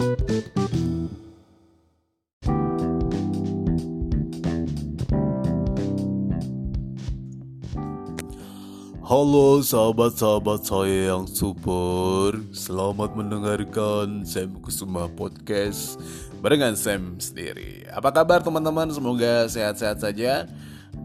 Halo sahabat-sahabat saya yang super Selamat mendengarkan Sam Kusuma Podcast Barengan Sam sendiri. Apa kabar teman-teman? Semoga sehat-sehat saja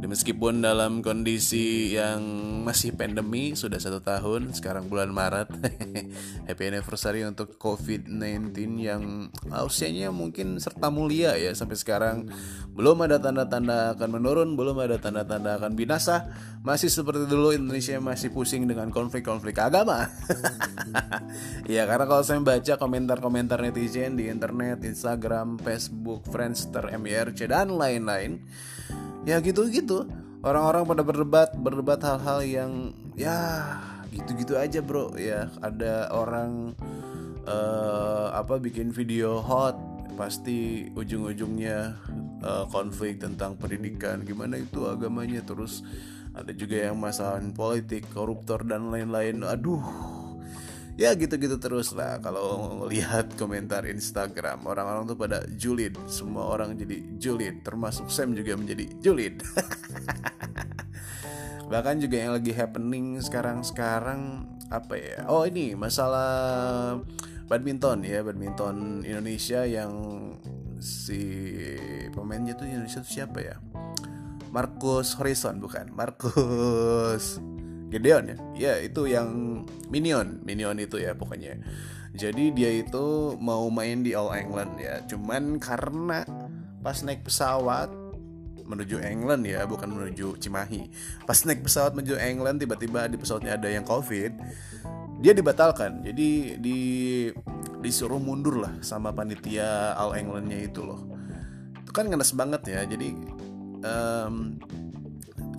Meskipun dalam kondisi yang masih pandemi Sudah satu tahun Sekarang bulan Maret Happy anniversary untuk COVID-19 Yang usianya mungkin serta mulia ya Sampai sekarang. Belum ada tanda-tanda akan menurun Belum ada tanda-tanda akan binasa. Masih seperti dulu Indonesia masih pusing dengan konflik-konflik agama. Ya karena kalau saya baca komentar-komentar netizen Di internet, Instagram, Facebook, Friendster, MIRC dan lain-lain ya gitu-gitu. Orang-orang pada berdebat berdebat hal-hal yang ya gitu-gitu aja bro. Ya ada orang uh, apa bikin video hot pasti ujung-ujungnya uh, konflik tentang pendidikan gimana itu agamanya terus ada juga yang masalah politik koruptor dan lain-lain. Aduh ya gitu-gitu terus lah. Kalau lihat komentar Instagram orang-orang tuh pada julid. Semua orang jadi julid. Termasuk Sam juga menjadi julid. Bahkan juga yang lagi happening sekarang-sekarang apa ya? Oh ini masalah badminton ya. Badminton Indonesia yang si pemainnya tuh Indonesia tuh siapa ya? Marcus Horizon bukan? Marcus Gedeon ya? Ya itu yang Minion. Minion itu ya pokoknya. Jadi dia itu mau main di All England ya. Cuman karena pas naik pesawat menuju England ya bukan menuju Cimahi. Pas naik pesawat menuju England tiba-tiba di pesawatnya ada yang covid dia dibatalkan. Jadi di disuruh mundur lah sama panitia All Englandnya itu loh. Itu kan ngenes banget ya. Jadi um,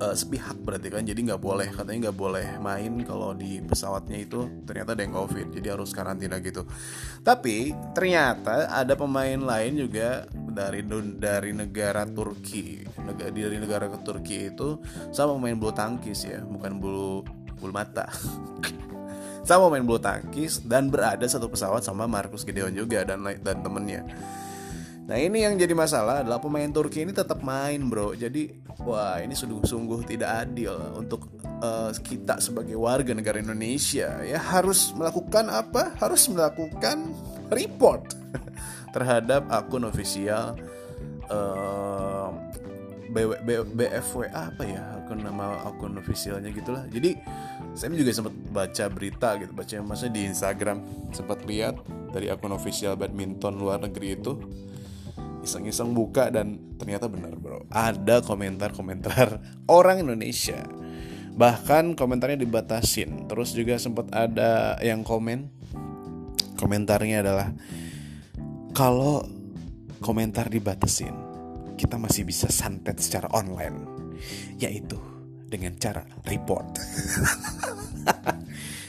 uh, sepihak berarti kan. Jadi nggak boleh katanya nggak boleh main kalau di pesawatnya itu ternyata ada yang covid jadi harus karantina gitu. Tapi ternyata ada pemain lain juga dari dari negara Turki negara dari negara ke Turki itu sama pemain bulu tangkis ya bukan bulu bulu mata. Sama main bulu tangkis dan berada satu pesawat sama Markus Gideon juga dan dan temennya Nah ini yang jadi masalah adalah pemain Turki ini tetap main bro. Jadi wah ini sungguh-sungguh tidak adil untuk uh, kita sebagai warga negara Indonesia. Ya harus melakukan apa? Harus melakukan report terhadap akun ofisial uh, BFW apa ya? Akun nama akun ofisialnya gitulah. Jadi saya juga sempat baca berita gitu baca maksudnya di Instagram sempat lihat dari akun ofisial badminton luar negeri itu iseng-iseng buka dan ternyata benar bro. Ada komentar-komentar orang Indonesia. Bahkan komentarnya dibatasin. Terus juga sempat ada yang komen. Komentarnya adalah kalau komentar dibatasin kita masih bisa santet secara online. Yaitu dengan cara report.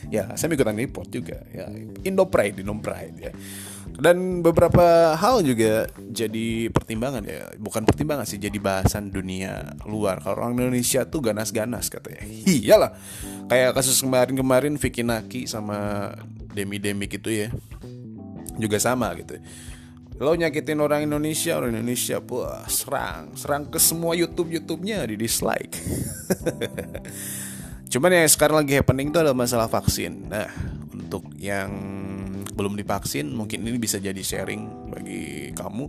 Ya saya ikutan report juga. Ya Indo Pride Indo Pride ya dan beberapa hal juga jadi pertimbangan ya. Bukan pertimbangan sih jadi bahasan dunia luar. Kalau orang Indonesia tuh ganas-ganas katanya. Iyalah. Kayak kasus kemarin-kemarin Vicky Naki sama Demi Demi gitu ya. Juga sama gitu. Lo nyakitin orang Indonesia orang Indonesia wah serang. Serang ke semua YouTube YouTube-nya di dislike. Cuman yang sekarang lagi happening itu adalah masalah vaksin. Nah untuk yang belum divaksin mungkin ini bisa jadi sharing bagi kamu.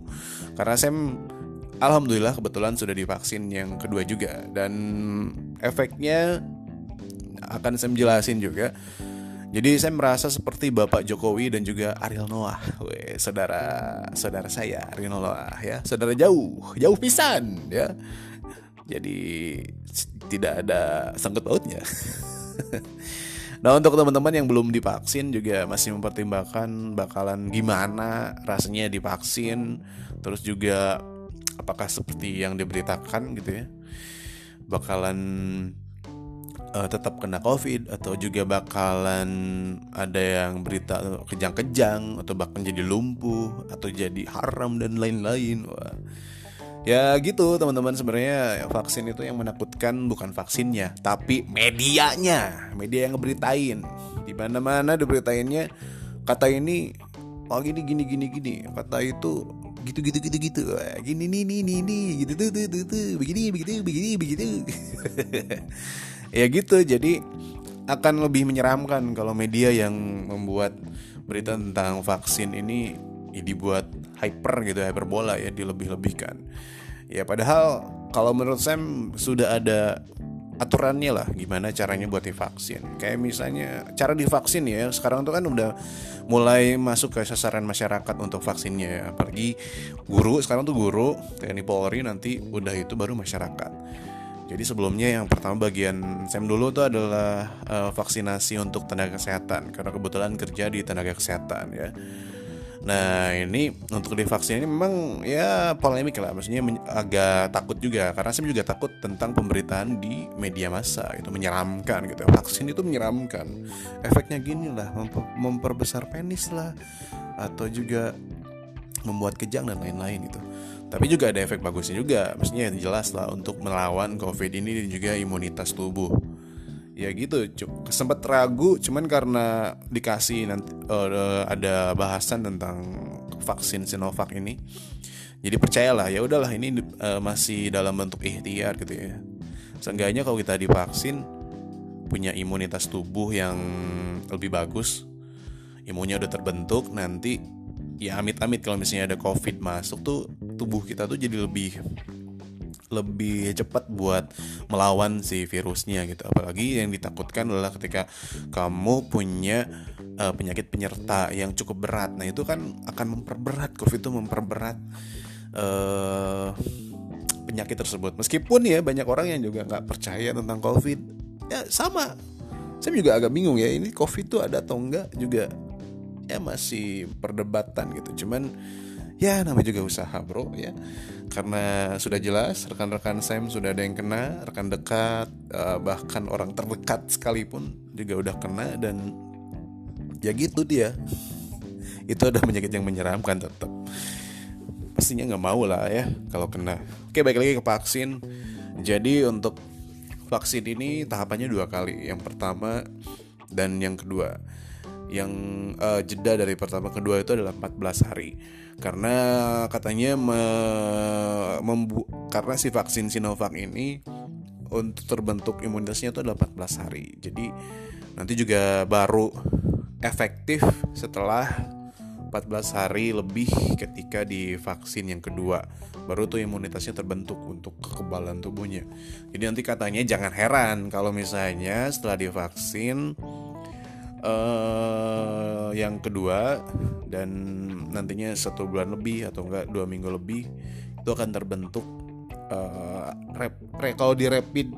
Karena saya alhamdulillah kebetulan sudah divaksin yang kedua juga. Dan efeknya akan saya jelasin juga. Jadi saya merasa seperti Bapak Jokowi dan juga Ariel Noah, Weh, saudara saudara saya Ariel Noah ya, saudara jauh, jauh pisan ya. Jadi tidak ada sangkut pautnya. Nah untuk teman-teman yang belum divaksin juga masih mempertimbangkan bakalan gimana rasanya divaksin, terus juga apakah seperti yang diberitakan gitu ya, bakalan uh, tetap kena covid atau juga bakalan ada yang berita kejang-kejang atau bahkan jadi lumpuh atau jadi haram dan lain-lain. Wah ya gitu teman-teman. Sebenarnya vaksin itu yang menakutkan bukan vaksinnya tapi medianya. Media yang ngeberitain. Di mana mana diberitainnya kata ini oh gini gini gini gini. Kata itu gitu gitu gitu gitu. Gini nih nih nih nih. Gitu tuh tuh tuh, tuh. begini begitu begini begitu. Ya gitu. Jadi akan lebih menyeramkan kalau media yang membuat berita tentang vaksin ini dibuat hyper gitu hyperbola ya dilebih-lebihkan. Ya padahal kalau menurut Sam sudah ada aturannya lah gimana caranya buat divaksin. Kayak misalnya cara divaksin ya sekarang tuh kan udah mulai masuk ke sasaran masyarakat untuk vaksinnya ya. apalagi guru sekarang tuh guru TNI Polri nanti udah itu baru masyarakat. Jadi sebelumnya yang pertama bagian Sam dulu tuh adalah uh, vaksinasi untuk tenaga kesehatan. Karena kebetulan kerja di tenaga kesehatan ya Nah ini untuk divaksin ini memang ya polemik lah. Maksudnya agak takut juga. Karena saya juga takut tentang pemberitaan di media massa. Itu menyeramkan gitu. Vaksin itu menyeramkan. Efeknya gini lah memper Memperbesar penis lah. Atau juga membuat kejang dan lain-lain gitu. Tapi juga ada efek bagusnya juga. Maksudnya jelas lah untuk melawan covid ini dan juga imunitas tubuh ya gitu sempat ragu cuman karena dikasih nanti uh, ada bahasan tentang vaksin Sinovac ini jadi percayalah ya udahlah ini uh, masih dalam bentuk ikhtiar gitu ya. Seenggaknya kalau kita divaksin punya imunitas tubuh yang lebih bagus imunnya udah terbentuk nanti ya amit-amit kalau misalnya ada covid masuk tuh tubuh kita tuh jadi lebih lebih cepat buat melawan si virusnya gitu. Apalagi yang ditakutkan adalah ketika kamu punya uh, penyakit penyerta yang cukup berat. Nah itu kan akan memperberat covid itu memperberat uh, penyakit tersebut. Meskipun ya banyak orang yang juga nggak percaya tentang covid. Ya sama. Saya juga agak bingung ya ini covid itu ada atau enggak juga ya masih perdebatan gitu. Cuman ya namanya juga usaha bro ya. Karena sudah jelas rekan-rekan Sam sudah ada yang kena rekan dekat uh, bahkan orang terdekat sekalipun juga udah kena dan ya gitu dia. Itu ada penyakit yang menyeramkan tetap pastinya nggak mau lah ya kalau kena. Oke baik lagi ke vaksin. Jadi untuk vaksin ini tahapannya dua kali. Yang pertama dan yang kedua yang uh, jeda dari pertama kedua itu adalah 14 hari. Karena katanya me, karena si vaksin Sinovac ini untuk terbentuk imunitasnya itu adalah 14 hari. Jadi nanti juga baru efektif setelah 14 hari lebih ketika di vaksin yang kedua. Baru tuh imunitasnya terbentuk untuk kekebalan tubuhnya. Jadi nanti katanya jangan heran kalau misalnya setelah divaksin uh, yang kedua dan nantinya satu bulan lebih atau enggak dua minggu lebih itu akan terbentuk uh, rep, re, kalau di rapid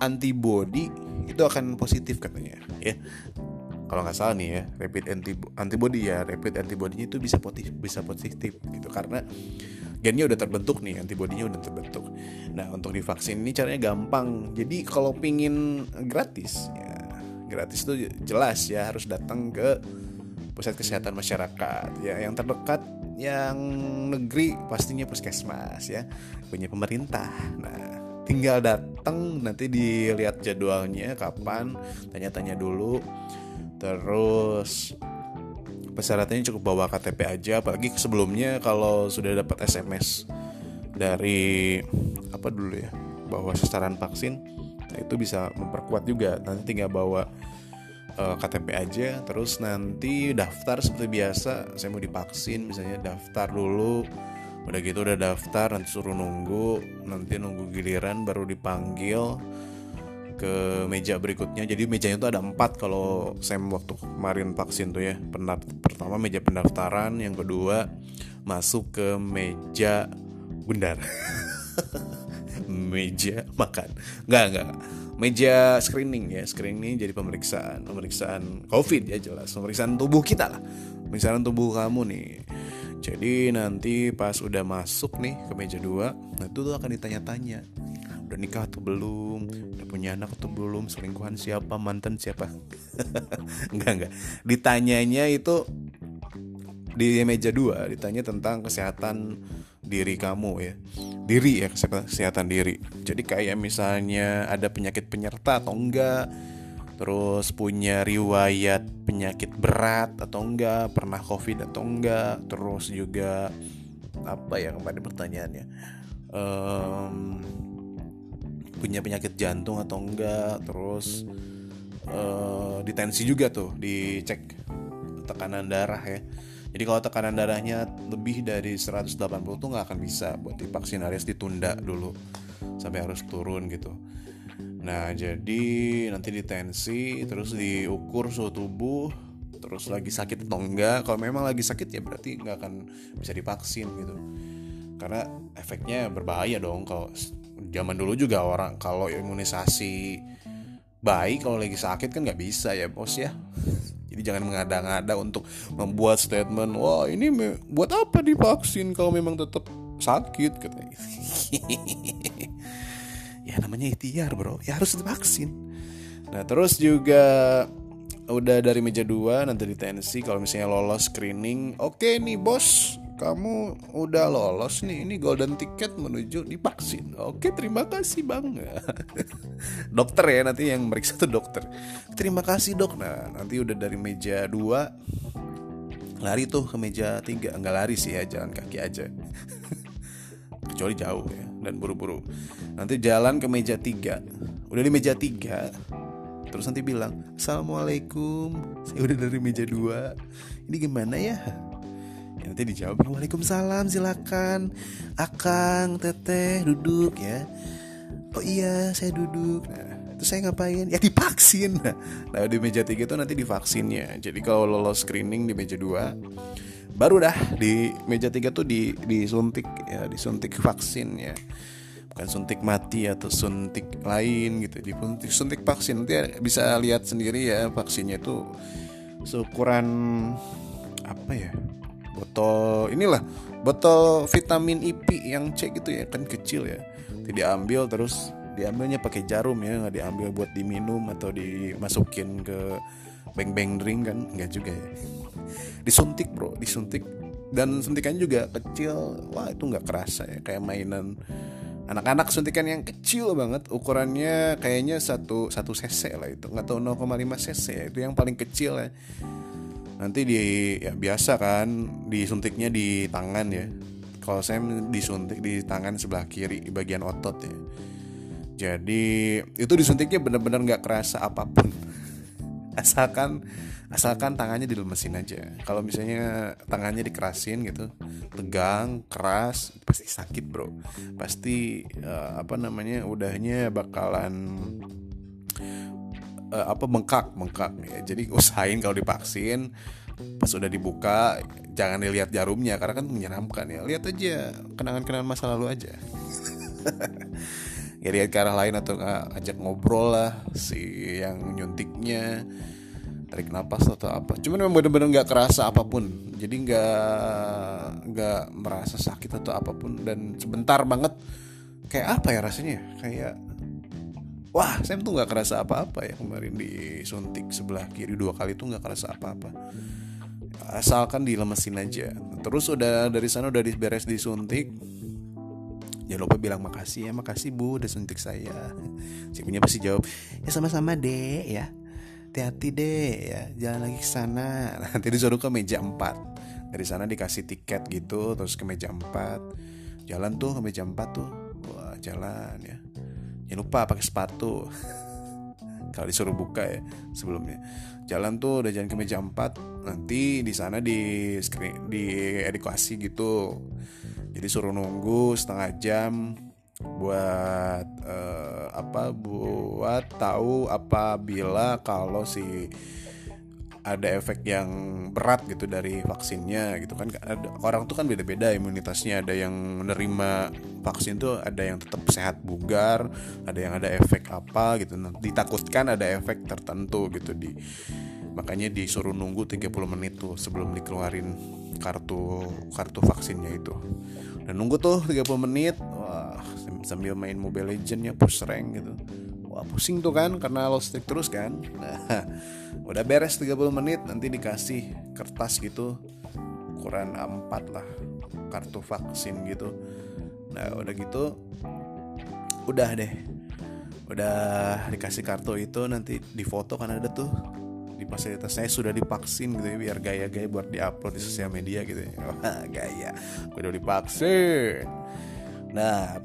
antibody itu akan positif katanya ya. Kalau nggak salah nih ya rapid antibody ya rapid antibodinya itu bisa positif bisa positif gitu. Karena gennya udah terbentuk nih antibodinya udah terbentuk. Nah untuk divaksin ini caranya gampang. Jadi kalau pingin gratis ya gratis itu jelas ya harus datang ke pusat kesehatan masyarakat ya. Yang terdekat yang negeri pastinya puskesmas ya. Punya pemerintah. Nah tinggal datang nanti dilihat jadwalnya kapan tanya-tanya dulu. Terus persyaratannya cukup bawa KTP aja. Apalagi sebelumnya kalau sudah dapat SMS dari apa dulu ya bahwa sasaran vaksin itu bisa memperkuat juga. Nanti tinggal bawa eh, KTP aja, terus nanti daftar seperti biasa. Saya mau divaksin, misalnya daftar dulu. Udah gitu udah daftar, nanti suruh nunggu, nanti nunggu giliran baru dipanggil ke meja berikutnya. Jadi mejanya itu ada empat kalau saya waktu kemarin vaksin tuh ya. Pertama meja pendaftaran, yang kedua masuk ke meja bundar. meja makan. Nggak nggak. Meja screening ya. Screening jadi pemeriksaan. Pemeriksaan covid ya jelas. Pemeriksaan tubuh kita lah. Pemeriksaan tubuh kamu nih. Jadi nanti pas udah masuk nih ke meja dua nah itu tuh akan ditanya-tanya. Udah nikah atau belum? Udah punya anak atau belum? Selingkuhan siapa? Mantan siapa? Enggak enggak ditanyanya itu di meja dua ditanya tentang kesehatan diri kamu ya. Diri ya kesehatan, diri. Jadi kayak misalnya ada penyakit penyerta atau enggak terus punya riwayat penyakit berat atau enggak pernah covid atau enggak terus juga apa ya kemarin pertanyaannya um, punya penyakit jantung atau enggak terus uh, ditensi juga tuh dicek tekanan darah ya jadi kalau tekanan darahnya lebih dari 180 tuh nggak akan bisa buat divaksin harus ditunda dulu. Sampai harus turun gitu. Nah jadi nanti ditensi terus diukur suhu tubuh terus lagi sakit atau enggak. Kalau memang lagi sakit ya berarti nggak akan bisa divaksin gitu. Karena efeknya berbahaya dong kalau zaman dulu juga orang kalau imunisasi baik kalau lagi sakit kan nggak bisa ya bos ya jadi jangan mengada-ngada untuk membuat statement wah ini buat apa divaksin kalau memang tetap sakit? Katanya ya namanya ikhtiar bro. Ya harus divaksin. Nah terus juga udah dari meja dua nanti di tensi kalau misalnya lolos screening oke nih bos kamu udah lolos nih ini golden ticket menuju divaksin oke terima kasih bang. Dokter ya nanti yang meriksa tuh dokter. Terima kasih dok. Nah nanti udah dari meja dua lari tuh ke meja tiga. Nggak lari sih ya jalan kaki aja. Kecuali jauh ya dan buru-buru. Nanti jalan ke meja tiga. Udah di meja tiga terus nanti bilang assalamualaikum. Saya udah dari meja dua. Ini gimana ya nanti dijawab. Waalaikumsalam silakan. Akang teteh duduk ya. Oh iya saya duduk. Nah terus saya ngapain? Ya divaksin. Nah di meja tiga itu nanti divaksinnya. Jadi kalau lolos screening di meja dua baru dah di meja tiga tuh di disuntik ya disuntik vaksin ya. Bukan suntik mati atau suntik lain gitu. Di suntik vaksin. Nanti bisa lihat sendiri ya vaksinnya itu seukuran apa ya botol inilah botol vitamin IP yang C gitu ya kan kecil ya. Tidak ambil terus diambilnya pakai jarum ya nggak diambil buat diminum atau dimasukin ke beng beng drink kan nggak juga ya. Disuntik bro disuntik. Dan suntikannya juga kecil wah itu nggak kerasa ya kayak mainan anak-anak suntikan yang kecil banget. Ukurannya kayaknya satu satu cc lah itu nggak tahu 0,5 cc ya itu yang paling kecil ya nanti di ya biasa kan disuntiknya di tangan ya. Kalau saya disuntik di tangan sebelah kiri di bagian otot ya. Jadi itu disuntiknya benar-benar nggak kerasa apa pun. Asalkan asalkan tangannya dilemesin aja. Kalau misalnya tangannya dikerasin gitu tegang keras pasti sakit bro. Pasti uh, apa namanya udahnya bakalan uh, apa bengkak bengkak ya jadi usahain kalau divaksin pas udah dibuka jangan dilihat jarumnya karena kan menyeramkan ya. Lihat aja kenangan-kenangan masa lalu aja. Ya lihat ke arah lain atau ajak ngobrol lah si yang nyuntiknya tarik nafas atau apa. Cuman memang bener-bener nggak kerasa apa pun. Jadi nggak nggak merasa sakit atau apa pun. Dan sebentar banget kayak apa ya rasanya kayak wah saya tuh nggak kerasa apa-apa ya kemarin disuntik sebelah kiri. Dua kali tuh nggak kerasa apa-apa. Asalkan dilemesin aja. Terus udah dari sana udah beres disuntik jangan lupa bilang makasih ya. Makasih bu udah suntik saya. Si punya pasti jawab ya sama-sama deh ya. Hati-hati deh ya. Jalan lagi ke sana. Nanti disuruh ke meja 4 dari sana dikasih tiket gitu terus ke meja 4 jalan tuh ke meja 4 tuh. Wah jalan ya jangan lupa pakai sepatu. Kalau disuruh buka ya sebelumnya. Jalan tuh udah jalan ke meja 4 nanti di sana di screen di edukasi gitu. Jadi suruh nunggu setengah jam buat uh, apa buat tahu apabila kalau si ada efek yang berat gitu dari vaksinnya gitu kan. Orang tuh kan beda-beda imunitasnya. Ada yang menerima vaksin tuh ada yang tetap sehat bugar ada yang ada efek apa gitu. Nah, ditakutkan ada efek tertentu gitu di makanya disuruh nunggu 30 menit tuh sebelum dikeluarin kartu kartu vaksinnya itu. Dan nunggu tuh 30 menit wah sambil main Mobile Legend ya push rank gitu wah pusing tuh kan karena lo stick terus kan. Nah udah beres 30 menit nanti dikasih kertas gitu. Ukuran A4 lah kartu vaksin gitu. Nah udah gitu udah deh. Udah dikasih kartu itu nanti di foto kan ada tuh. Di fasilitas saya sudah divaksin gitu ya biar gaya-gaya buat diupload di sosial media gitu ya. Wah gaya. Gue udah divaksin. Nah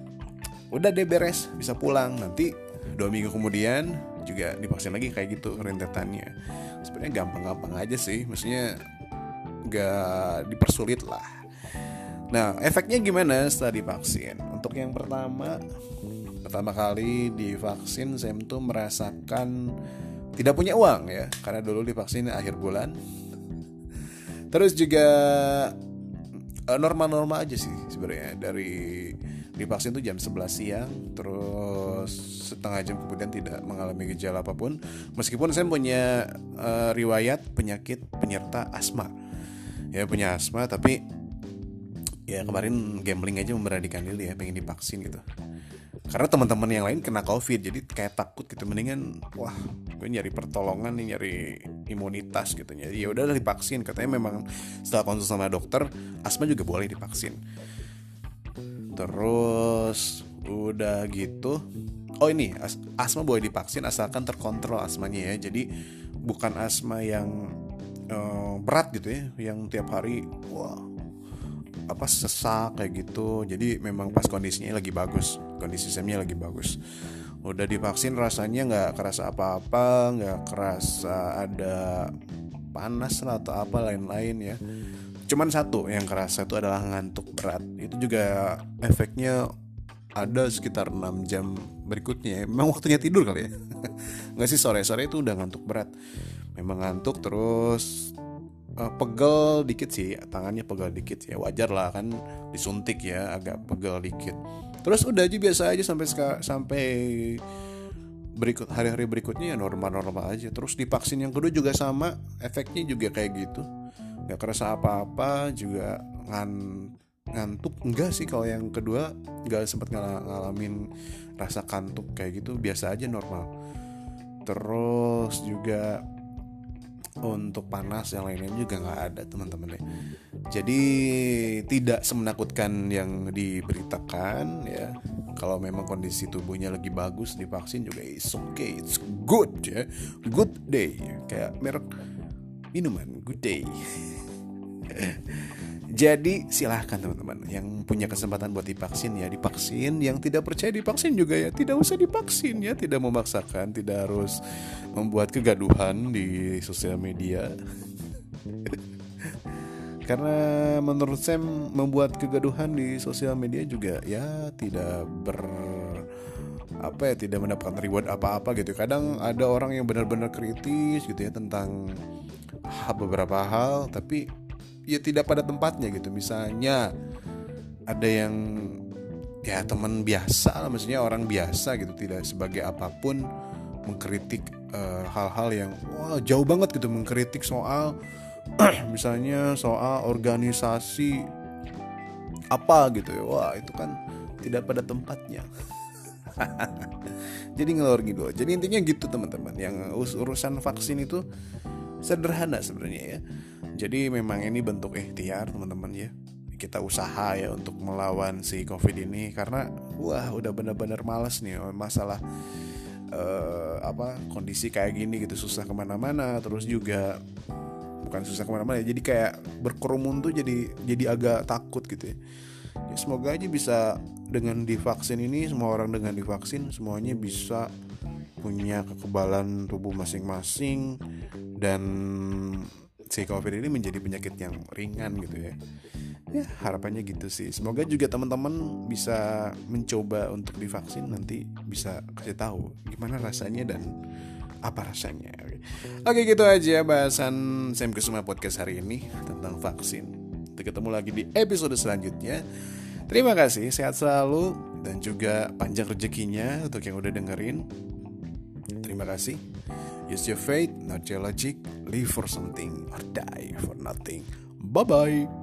udah deh beres bisa pulang. Nanti dua minggu kemudian juga divaksin lagi kayak gitu rentetannya. Sebenarnya gampang-gampang aja sih maksudnya gak dipersulit lah. Nah efeknya gimana setelah divaksin? Untuk yang pertama pertama kali divaksin saya tuh merasakan tidak punya uang ya karena dulu divaksin akhir bulan. Terus juga eh, normal-normal aja sih sebenarnya. Dari divaksin tuh jam 11 siang terus setengah jam kemudian tidak mengalami gejala apa pun. Meskipun saya punya uh, riwayat penyakit penyerta asma. Ya punya asma tapi ya kemarin gambling aja memberanikan diri ya pengen divaksin gitu. Karena teman-teman yang lain kena covid jadi kayak takut gitu. Mendingan wah gue nyari pertolongan nih nyari imunitas gitu. Ya ya udah divaksin. Katanya memang setelah konsul sama dokter asma juga boleh divaksin. Terus udah gitu oh ini as asma boleh divaksin asalkan terkontrol asmanya ya. Jadi bukan asma yang uh, berat gitu ya yang tiap hari wah apa sesak kayak gitu. Jadi memang pas kondisinya lagi bagus kondisi semnya lagi bagus. Udah divaksin rasanya nggak kerasa apa-apa nggak kerasa ada panas lah atau apa lain-lain ya. Cuman satu yang kerasa itu adalah ngantuk berat. Itu juga efeknya ada sekitar 6 jam berikutnya. Memang waktunya tidur kali ya? Nggak sih sore sore itu udah ngantuk berat. Memang ngantuk terus uh, pegel dikit sih tangannya pegel dikit ya wajar lah kan disuntik ya agak pegel dikit. Terus udah aja biasa aja sampai sampai berikut hari-hari berikutnya ya normal-normal aja. Terus divaksin yang kedua juga sama efeknya juga kayak gitu. Nggak kerasa apa-apa juga ngan ngantuk. Enggak sih kalau yang kedua nggak sempat ngal ngalamin rasa kantuk kayak gitu biasa aja normal. Terus juga untuk panas yang lainnya juga nggak ada teman-teman ya jadi tidak semenakutkan yang diberitakan ya. Kalau memang kondisi tubuhnya lagi bagus divaksin juga it's okay it's good ya. Good day. Kayak merek minuman good day Jadi silahkan teman-teman yang punya kesempatan buat divaksin ya divaksin, yang tidak percaya divaksin juga ya tidak usah divaksin ya, tidak memaksakan, tidak harus membuat kegaduhan di sosial media. Karena menurut saya membuat kegaduhan di sosial media juga ya tidak ber apa ya tidak mendapatkan reward apa-apa gitu. Kadang ada orang yang benar-benar kritis gitu ya tentang beberapa hal tapi ya tidak pada tempatnya gitu. Misalnya ada yang ya teman biasa maksudnya orang biasa gitu tidak sebagai apa pun mengkritik eh, hal-hal uh, yang wah jauh banget gitu mengkritik soal misalnya soal organisasi apa gitu ya. Wah itu kan tidak pada tempatnya. Jadi ngelor gitu. Jadi intinya gitu teman-teman. Yang urusan vaksin itu sederhana sebenarnya ya jadi memang ini bentuk ikhtiar teman-teman ya. Kita usaha ya untuk melawan si covid ini karena wah udah bener-bener males nih masalah uh, apa kondisi kayak gini gitu susah ke mana-mana terus juga bukan susah ke mana-mana ya jadi kayak berkerumun tuh jadi jadi agak takut gitu ya. ya semoga aja bisa dengan divaksin ini semua orang dengan divaksin semuanya bisa punya kekebalan tubuh masing-masing dan si covid ini menjadi penyakit yang ringan gitu ya. Ya harapannya gitu sih. Semoga juga teman-teman bisa mencoba untuk divaksin nanti bisa kasih tahu gimana rasanya dan apa rasanya. Oke, oke gitu aja bahasan Sam Kusuma podcast hari ini tentang vaksin. Kita ketemu lagi di episode selanjutnya. Terima kasih sehat selalu dan juga panjang rezekinya untuk yang udah dengerin. Terima kasih Use your faith, not your logic. Live for something or die for nothing. Bye bye.